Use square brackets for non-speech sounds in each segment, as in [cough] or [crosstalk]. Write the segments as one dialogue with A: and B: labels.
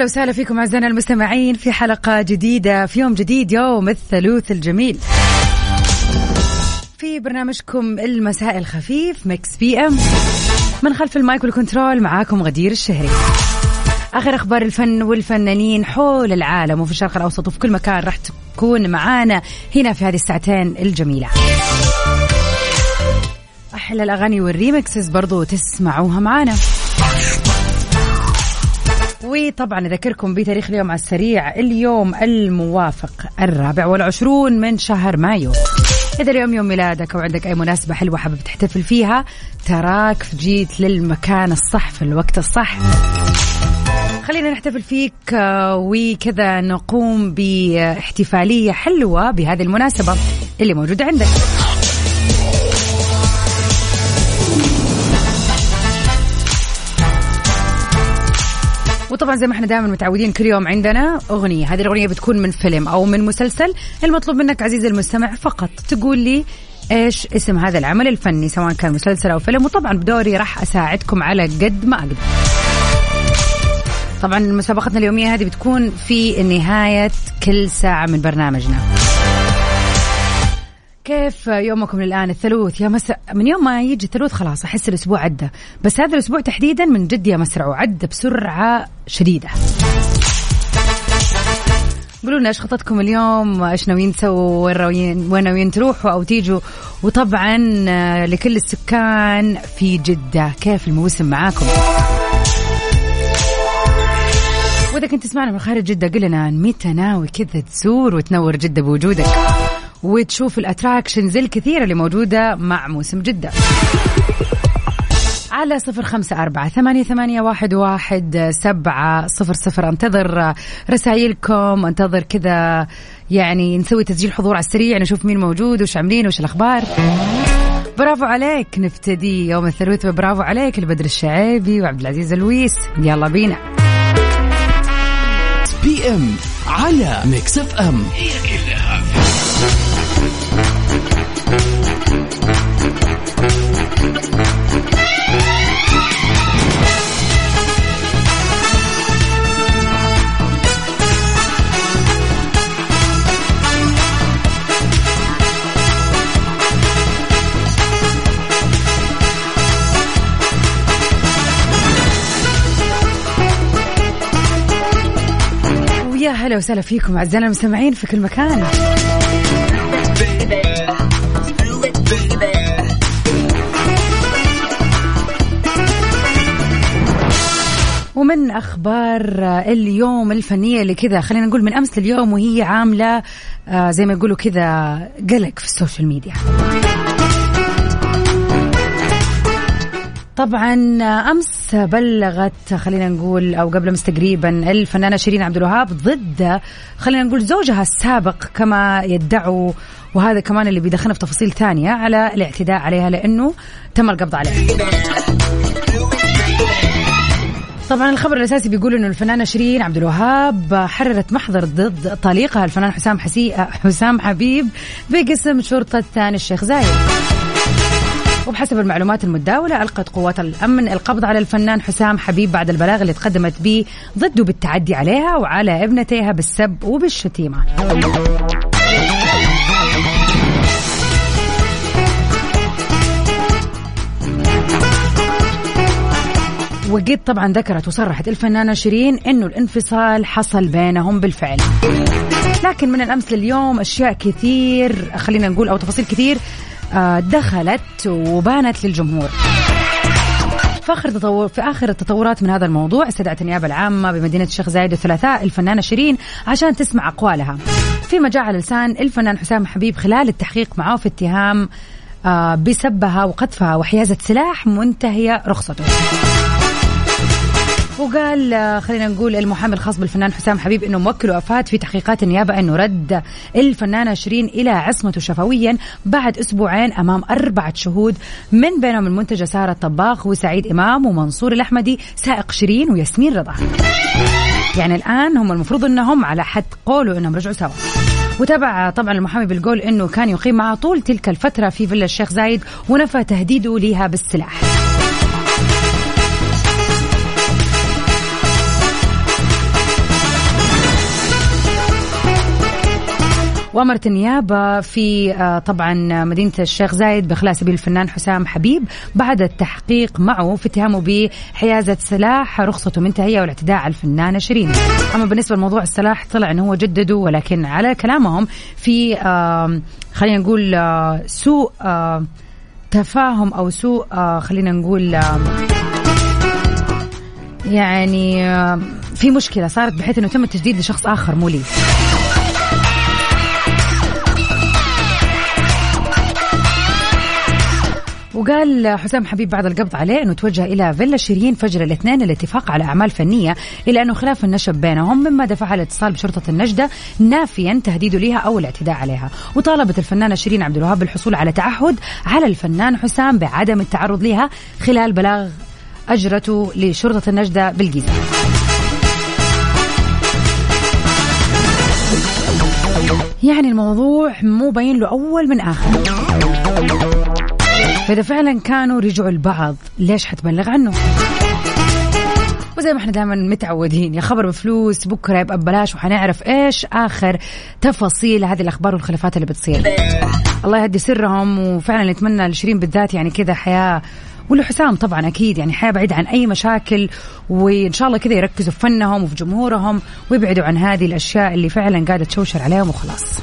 A: هلا وسهلا فيكم أعزائنا المستمعين في حلقة جديدة في يوم جديد يوم الثلوث الجميل. في برنامجكم المساء الخفيف Mix PM من خلف ال mic وال control معاكم غدير الشهري. آخر أخبار الفن والفنانين حول العالم وفي الشرق الأوسط وفي كل مكان راح تكون معانا هنا في هذه الساعتين الجميلة. أحلى الأغاني وال remixes برضو تسمعوها معانا. وطبعا أذكركم بتاريخ اليوم على السريع اليوم الموافق الرابع والعشرون من شهر مايو. إذا اليوم يوم ميلادك أو عندك أي مناسبة حلوة حابب تحتفل فيها تراك جيت للمكان الصح في الوقت الصح. خلينا نحتفل فيك آه، وكذا نقوم بإحتفالية حلوة بهذه المناسبة اللي موجودة عندك. وطبعا زي ما إحنا دائما متعودين كل يوم عندنا أغنية. هذه الأغنية بتكون من فيلم أو من مسلسل. المطلوب منك عزيزي المستمع فقط تقول لي إيش اسم هذا العمل الفني سواء كان مسلسل أو فيلم. وطبعا بدوري راح أساعدكم على قد ما أقدر. طبعا مسابقتنا اليومية هذه بتكون في نهاية كل ساعة من برنامجنا. كيف يومكم الان الثلوث؟ يا مساء من يوم ما يجي الثلوث خلاص أحس الأسبوع عدى. بس هذا الأسبوع تحديدا من جد يا مسرع وعدى بسرعة شديدة. قولوا لنا إيش خطتكم اليوم؟ إيش ناويين تسووا؟ وين ناويين تروحوا أو تيجوا؟ وطبعا لكل السكان في جدة. كيف الموسم معاكم؟ وإذا كنت تسمعنا من خارج جدة قل لنا متى ناوي كذا تزور وتنور جدة بوجودك. وتشوف الاتراكشنز الكثيرة اللي موجودة مع موسم جدة. على صفر خمسة أربعة ثمانية, ثمانية واحد, واحد سبعة صفر صفر. انتظر رسائلكم انتظر كذا يعني نسوي تسجيل حضور على السريع نشوف مين موجود وش عاملين وش الأخبار. برافو عليك نبتدي يوم الثلاث. برافو عليك البدر الشعيبي وعبد العزيز الويس. يلا بينا.
B: PM على Mix FM هي كلها
A: هلا وسهلا فيكم أعزائنا المستمعين في كل مكان. ومن أخبار اليوم الفنية اللي كذا خلينا نقول من أمس لليوم وهي عاملة آه، زي ما يقولوا كذا قلق في ال social media. طبعا أمس بلغت خلينا نقول أو قبل أمس تقريبا الفنانة شيرين عبد الوهاب ضد خلينا نقول زوجها السابق كما يدعوا وهذا كمان اللي بيدخلنا في تفاصيل ثانية على الاعتداء عليها لأنه تم القبض عليه طبعا الخبر الأساسي بيقول إنه الفنانة شيرين عبد الوهاب حررت محضر ضد طليقها الفنان حسام حسي حسام حبيب بقسم شرطة ثاني الشيخ زايد. وبحسب المعلومات المتداولة ألقت قوات الأمن القبض على الفنان حسام حبيب بعد البلاغ اللي تقدمت به ضده بالتعدي عليها وعلى ابنتيها بالسب وبالشتيمة. وقد طبعا ذكرت وصرحت الفنانة شيرين إنه الانفصال حصل بينهم بالفعل. لكن من الأمس لليوم أشياء كثير خلينا نقول أو تفاصيل كثير دخلت وبانت للجمهور. في آخر تطور في آخر التطورات من هذا الموضوع استدعت النيابة العامة بمدينة الشيخ زايد الثلاثاء الفنانه شيرين عشان تسمع أقوالها. فيما جاء على لسان الفنان حسام حبيب خلال التحقيق معه في اتهام آه، بسبها وقذفها وحيازة سلاح منتهية رخصته. وقال آه، خلينا نقول المحامي الخاص بالفنان حسام حبيب إنه موكل وأفاد في تحقيقات النيابة انه رد الفنانه شيرين إلى عصمته شفويا بعد أسبوعين أمام أربعة شهود من بينهم المنتجة سارة الطباخ وسعيد إمام ومنصور الأحمدي سائق شيرين وياسمين رضا. يعني الآن هم المفروض إنهم على حد قولوا إنهم رجعوا سوا. وتابع طبعا المحامي بالقول إنه كان يقيم معها طول تلك الفترة في فيلا الشيخ زايد ونفى تهديده لها بالسلاح. وأمرت النيابة في آه، طبعا مدينة الشيخ زايد بإخلاء سبيل الفنان حسام حبيب بعد التحقيق معه في اتهامه بحيازة سلاح رخصته منتهية والاعتداء على الفنانة شيرين. أما بالنسبة لموضوع السلاح طلع أنه هو جدده ولكن على كلامهم في خلينا نقول آه، سوء آه، تفاهم أو سوء خلينا نقول يعني في مشكلة صارت بحيث أنه تم التجديد لشخص آخر مو لي. وقال حسام حبيب بعد القبض عليه إنه توجه إلى فيلا شيرين فجر الاثنين للاتفاق على أعمال فنية الا انه خلاف النشب بينهم مما دفع الاتصال بشرطة النجدة نافيا تهديده لها أو الاعتداء عليها. وطالبت الفنانة شيرين عبد الوهاب بالحصول على تعهد على الفنان حسام بعدم التعرض لها خلال بلاغ اجرته لشرطة النجدة بالجيزة. يعني الموضوع مو باين له أول من آخر. فإذا فعلا كانوا رجعوا لبعض ليش حتبلغ عنه؟ وزي ما إحنا دائما متعودين يا خبر بفلوس بكرة يبقى ببلاش وحنعرف إيش آخر تفاصيل هذه الأخبار والخلافات اللي بتصير. الله يهدي سرهم وفعلا نتمنى لشيرين بالذات يعني كذا حياة. ولحسام طبعا أكيد يعني حياة بعيدة عن أي مشاكل وإن شاء الله كذا يركزوا في فنهم وفي جمهورهم ويبعدوا عن هذه الأشياء اللي فعلا قاعدة تشوشر عليهم وخلاص.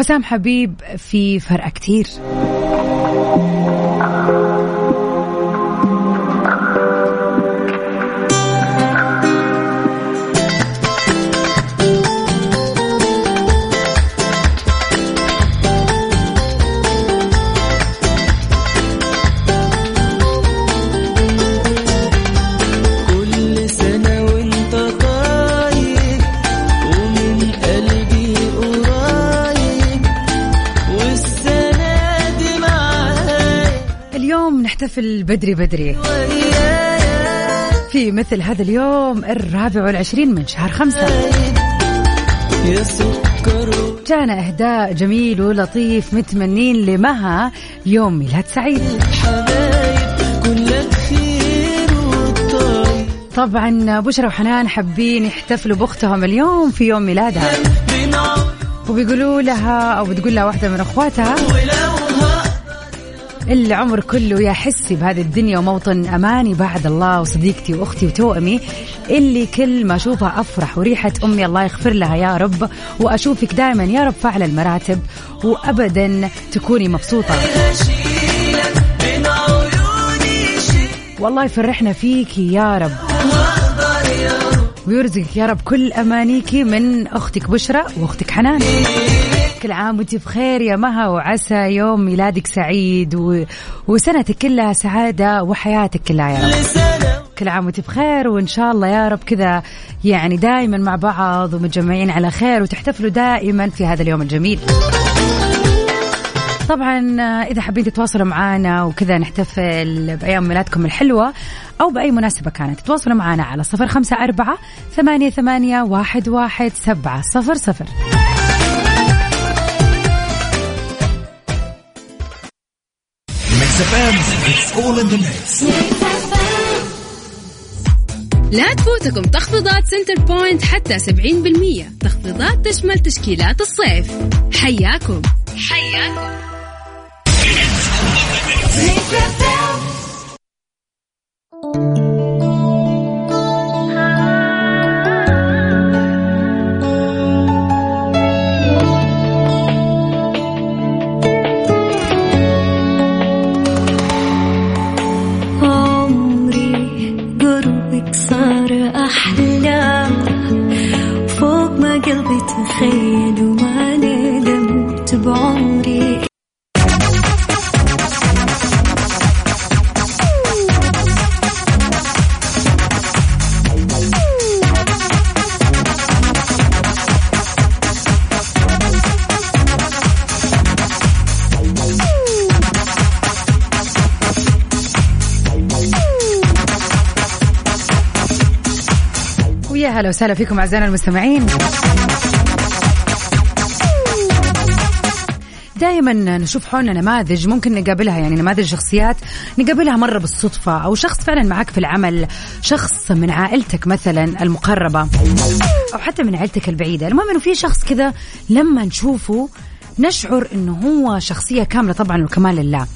A: حسام حبيب في فرق كتير. نحتفل بدري بدري. في مثل هذا اليوم الرابع والعشرين من شهر خمسة. جانا إهداء جميل ولطيف متمنين لمها يوم ميلاد سعيد. طبعا بشرى وحنان حابين يحتفلوا بأختهم اليوم في يوم ميلادها. وبيقولوا لها أو بتقول لها واحدة من أخواتها العمر كله يا حسي بهذه الدنيا وموطن أماني بعد الله وصديقتي وأختي وتوأمي اللي كل ما أشوفها أفرح وريحة أمي الله يغفر لها يا رب وأشوفك دائما يا رب فعل المراتب وأبدا تكوني مبسوطة. والله يفرحنا فيكي يا رب. ويرزقك يا رب كل أمانيكي من أختك بشرى وأختك حنان. كل عام وانت بخير يا مها وعسى يوم ميلادك سعيد و... وسنتك كلها سعادة وحياتك كلها يا رب. كل عام وانت بخير وإن شاء الله يا رب كذا يعني دائما مع بعض ومتجمعين على خير وتحتفلوا دائما في هذا اليوم الجميل. طبعا إذا حابين تتواصلوا معنا وكذا نحتفل بأيام ميلادكم الحلوة أو بأي مناسبة كانت تتواصلوا معنا على صفر خمسة أربعة ثمانية, ثمانية واحد, واحد سبعة صفر صفر.
C: لا تفوتكم تخفيضات سنتر بوينت حتى 70% تخفيضات تشمل تشكيلات الصيف. حياكم. حياكم.
A: هلا وسهلا فيكم أعزائنا المستمعين. دائما نشوف حولنا نماذج ممكن نقابلها يعني نماذج شخصيات نقابلها مرة بالصدفة أو شخص فعلا معك في العمل شخص من عائلتك مثلا المقربة أو حتى من عيلتك البعيدة. المهم إنه في شخص كذا لما نشوفه نشعر إنه هو شخصية كاملة طبعا وكمال لله.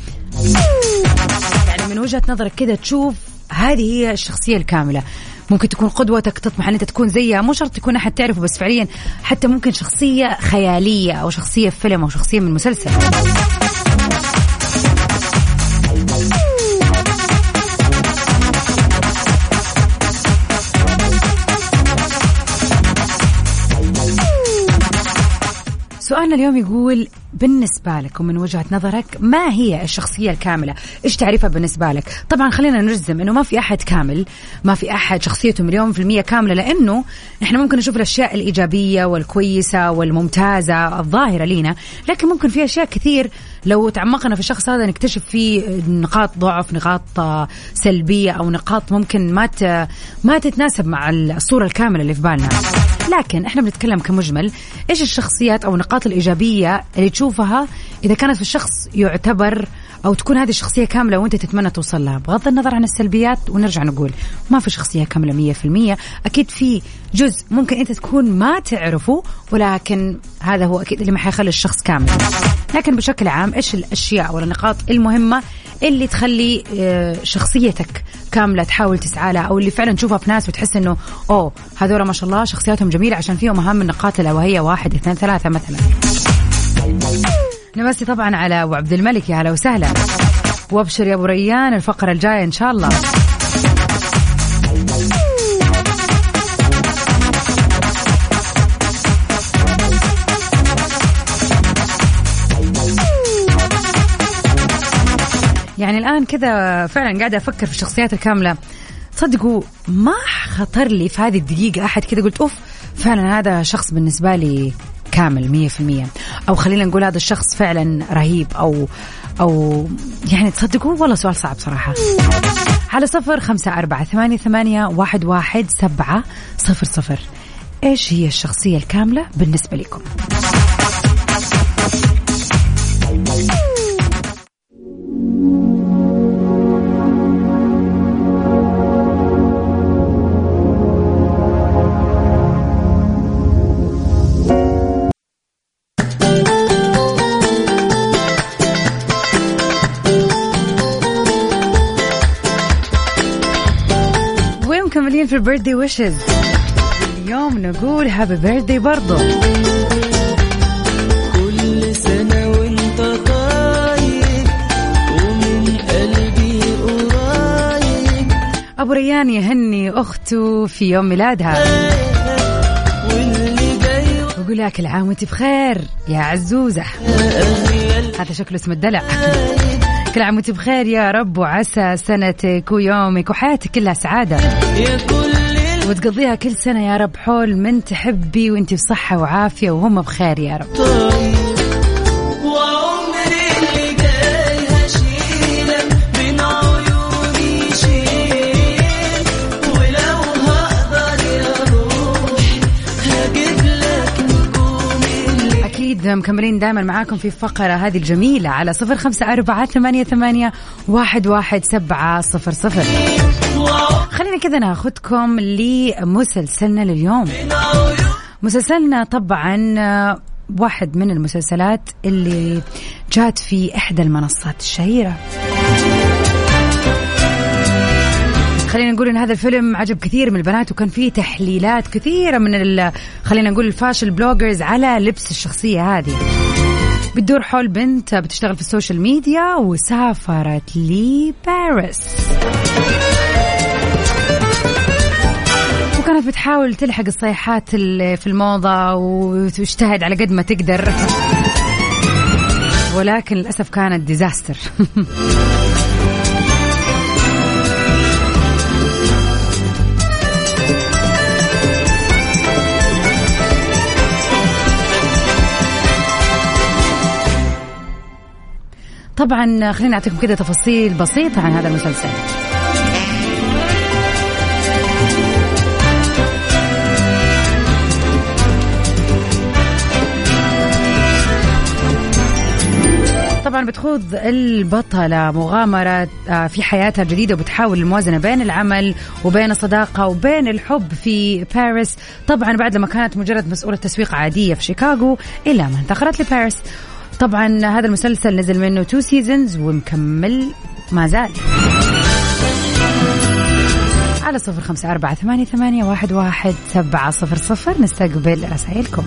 A: يعني من وجهة نظرك كذا تشوف هذه هي الشخصية الكاملة. ممكن تكون قدوتك تطمح ان انت تكون زيها. مو شرط تكون أحد تعرفه بس فعليا حتى ممكن شخصية خيالية أو شخصية في فيلم أو شخصية من مسلسل. سؤالنا اليوم يقول بالنسبة لك ومن وجهة نظرك ما هي الشخصية الكاملة؟ إيش تعرفها بالنسبة لك؟ طبعا خلينا نجزم أنه ما في أحد كامل ما في أحد شخصيته مليون في المية كاملة لأنه إحنا ممكن نشوف الأشياء الإيجابية والكويسة والممتازة الظاهرة لينا لكن ممكن في أشياء كثير لو تعمقنا في الشخص هذا نكتشف فيه نقاط ضعف نقاط سلبية أو نقاط ممكن ما ما تتناسب مع الصورة الكاملة اللي في بالنا. لكن إحنا بنتكلم كمجمل إيش الشخصيات أو النقاط الإيجابية اللي تشوفها إذا كانت في الشخص يعتبر أو تكون هذه الشخصيه كاملة وأنت تتمنى توصل لها. بغض النظر عن السلبيات ونرجع نقول ما في شخصية كاملة 100% أكيد في جزء ممكن أنت تكون ما تعرفه ولكن هذا هو أكيد اللي ما حيخلي الشخص كامل. لكن بشكل عام إيش الأشياء ولا النقاط المهمة اللي تخلي آه، شخصيتك كاملة تحاول تسعى لها أو اللي فعلا تشوفها في ناس وتحس إنه أوه هذول ما شاء الله شخصياتهم جميلة عشان فيهم أهم النقاط الا وهي واحد اثنين ثلاثة مثلا. نمسي طبعا على أبو عبد الملك. يا هلا وسهلا. وابشر يا أبو ريان الفقرة الجاية إن شاء الله. يعني الآن كذا فعلا قاعدة أفكر في الشخصيات الكاملة. تصدقوا ما خطر لي في هذه الدقيقة أحد كذا قلت أوف فعلا هذا شخص بالنسبة لي كامل مية في المية. أو خلينا نقول هذا الشخص فعلا رهيب أو أو يعني تصدقوا والله سؤال صعب صراحة. على صفر خمسة أربعة ثمانية, ثمانية واحد, واحد سبعة صفر صفر. إيش هي الشخصية الكاملة بالنسبة لكم؟ مكملين في البيرثدي ويشز اليوم نقول هابي بيرثدي برضو. كل سنة وانت طايب ومن قلبي قريب. أبو ريان يهني أخته في يوم ميلادها. ويقول لها كل عام وانت بخير يا عزوزة. هذا شكله اسم الدلع. كل عام وانت بخير يا رب وعسى سنتك ويومك وحياتك كلها سعادة. وتقضيها كل سنة يا رب حول من تحبي وانت بصحة وعافية وهم بخير يا رب. مكملين دائما معاكم في الفقرة هذه الجميلة على صفر خمسة أربعة ثمانية, ثمانية واحد, واحد سبعة صفر صفر. خلينا كذا ناخذكم لمسلسلنا لليوم. مسلسلنا طبعا واحد من المسلسلات اللي جات في إحدى المنصات الشهيرة. خلينا نقول إن هذا الفيلم عجب كثير من البنات وكان فيه تحليلات كثيرة من خلينا نقول ال fashion bloggers على لبس الشخصية هذه. بتدور حول بنت بتشتغل في ال social media وسافرت لباريس. وكانت بتحاول تلحق الصيحات اللي في الموضة وتجتهد على قد ما تقدر. ولكن للأسف كانت ديزاستر [laughs] طبعا خلينا نعطيكم كده تفاصيل بسيطة عن هذا المسلسل. طبعا بتخوض البطلة مغامرة آه، في حياتها الجديدة وبتحاول الموازنة بين العمل وبين الصداقة وبين الحب في باريس. طبعا بعد لما كانت مجرد مسؤولة تسويق عادية في شيكاغو إلى ما انتقلت لباريس. طبعا هذا المسلسل نزل منه two seasons ومكمل ما زال. على صفر خمسة أربعة ثمانية, ثمانية واحد, واحد سبعة صفر صفر. نستقبل رسائلكم.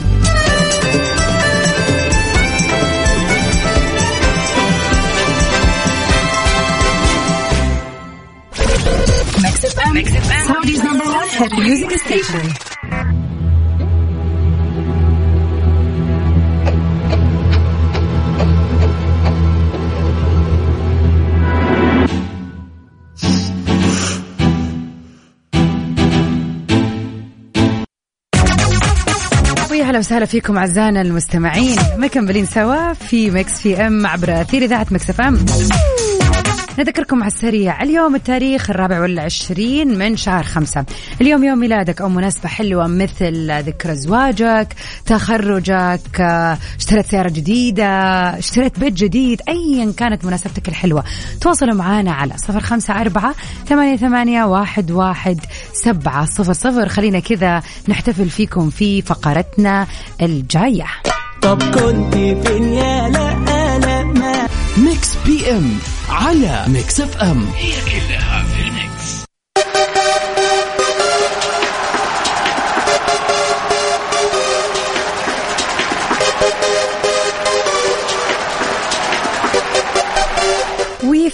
A: Saudi's number one hit music station. أهلا وسهلا فيكم أعزائنا المستمعين. مكملين سوا في Mix PM عبر أثير إذاعة Mix FM. نذكركم على السريع اليوم التاريخ الرابع والعشرين من شهر خمسة. اليوم يوم ميلادك أو مناسبة حلوة مثل ذكرى زواجك تخرجك اشتريت سيارة جديدة اشتريت بيت جديد أيا كانت مناسبتك الحلوة. تواصلوا معنا على صفر خمسة أربعة ثمانية, ثمانية واحد, واحد سبعة صفر صفر. خلينا كذا نحتفل فيكم في فقرتنا الجاية.
D: طب كنت فين يا لأ؟ ما
B: Mix PM على Mix FM. هي كلها في ال mix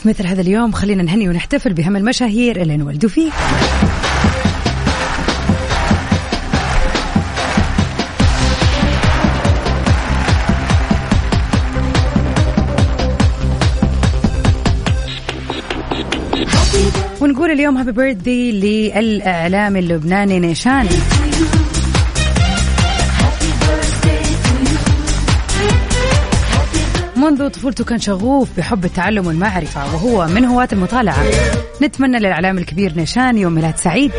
A: وفي مثل هذا اليوم خلينا نهني ونحتفل بهم المشاهير اللي انولدوا فيه اليوم هابي بيرثدي للاعلامي اللبناني نيشان. منذ طفولته كان شغوف بحب التعلم والمعرفة وهو من هواة المطالعة. نتمنى للإعلام الكبير نيشان يوم ميلاد سعيد.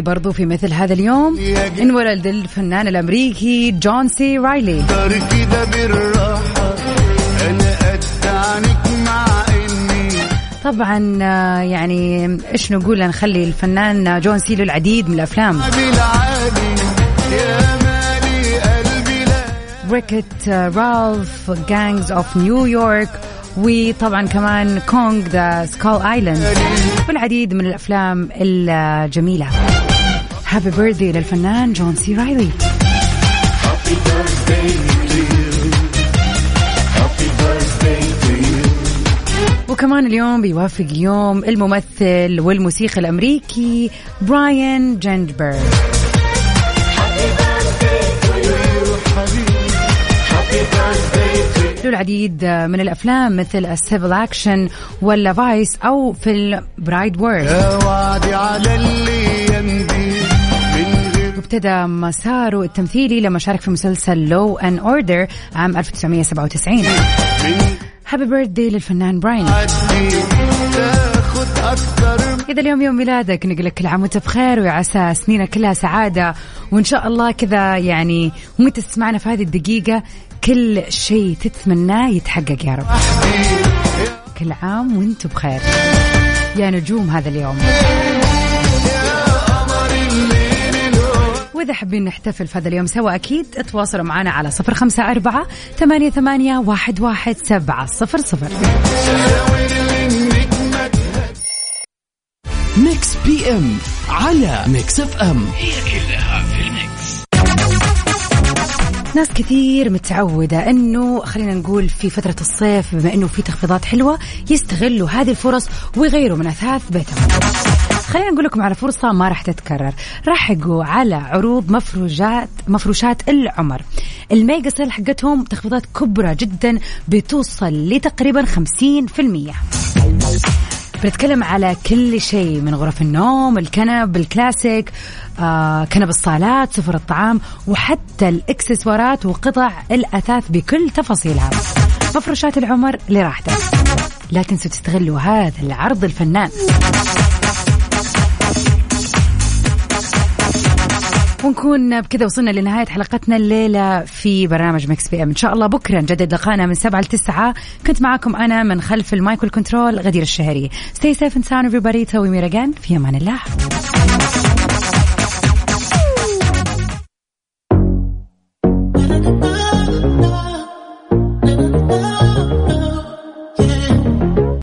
A: وبرضو في مثل هذا اليوم. انولد الفنان الأمريكي جون سي رايلي. طبعا آه، يعني إيش نقول نخلي الفنان جون سي له العديد من
E: الأفلام. Wreck-It
A: Ralph Gangs of New York وطبعا كمان Kong the Skull Island والعديد من الأفلام الجميلة. Happy birthday للفنان جون سي رايلي. وكمان اليوم بيوافق يوم الممثل والموسيقي الأمريكي براين جرينبرغ له العديد من الأفلام مثل ال Civil Action ولا فايس أو فيلم برايد وورد
E: يا وعدي على اللي
A: وابتدى مساره التمثيلي لما شارك في مسلسل لو ان اوردر عام 1997
E: من
A: هابي بيرثدي للفنان براين إذا اليوم يوم ميلادك نقول لك كل عام وأنت بخير وعسى سنينك كلها سعادة. وإن شاء الله كذا يعني وأنت تسمعنا في هذه الدقيقة كل شيء تتمناه يتحقق يا رب. كل عام وأنتم بخير. يا نجوم هذا اليوم. وإذا حابين نحتفل في هذا اليوم سوا أكيد تواصلوا معنا على صفر خمسة أربعة ثمانية, ثمانية واحد, واحد سبعة صفر صفر.
B: Mix PM على ميكس إف إم. هي كلها في ال mix.
A: ناس كثير متعودة إنه خلينا نقول في فترة الصيف بما إنه في تخفيضات حلوة يستغلوا هذه الفرص ويغيروا من أثاث بيتهم. خلينا نقول لكم على فرصة ما راح تتكرر، الحقوا على عروض مفروشات مفروشات العمر. ال mega sale حقتهم تخفيضات كبرى جدا بتوصل لتقريبا 50%. بنتكلم على كل شيء من غرف النوم الكنب الكلاسيك آه، كنب الصالات سفر الطعام وحتى الإكسسوارات وقطع الأثاث بكل تفاصيلها مفروشات العمر لراحتك لا تنسوا تستغلوا هذا العرض الفنان ونكون بكذا وصلنا لنهاية حلقتنا الليلة في برنامج Mix PM. إن شاء الله بكرة نجدد لقاءنا من سبعة لتسعة. كنت معكم أنا من خلف ال mic وال control غدير الشهري. Stay safe and sound everybody. Till tomorrow في أمان الله.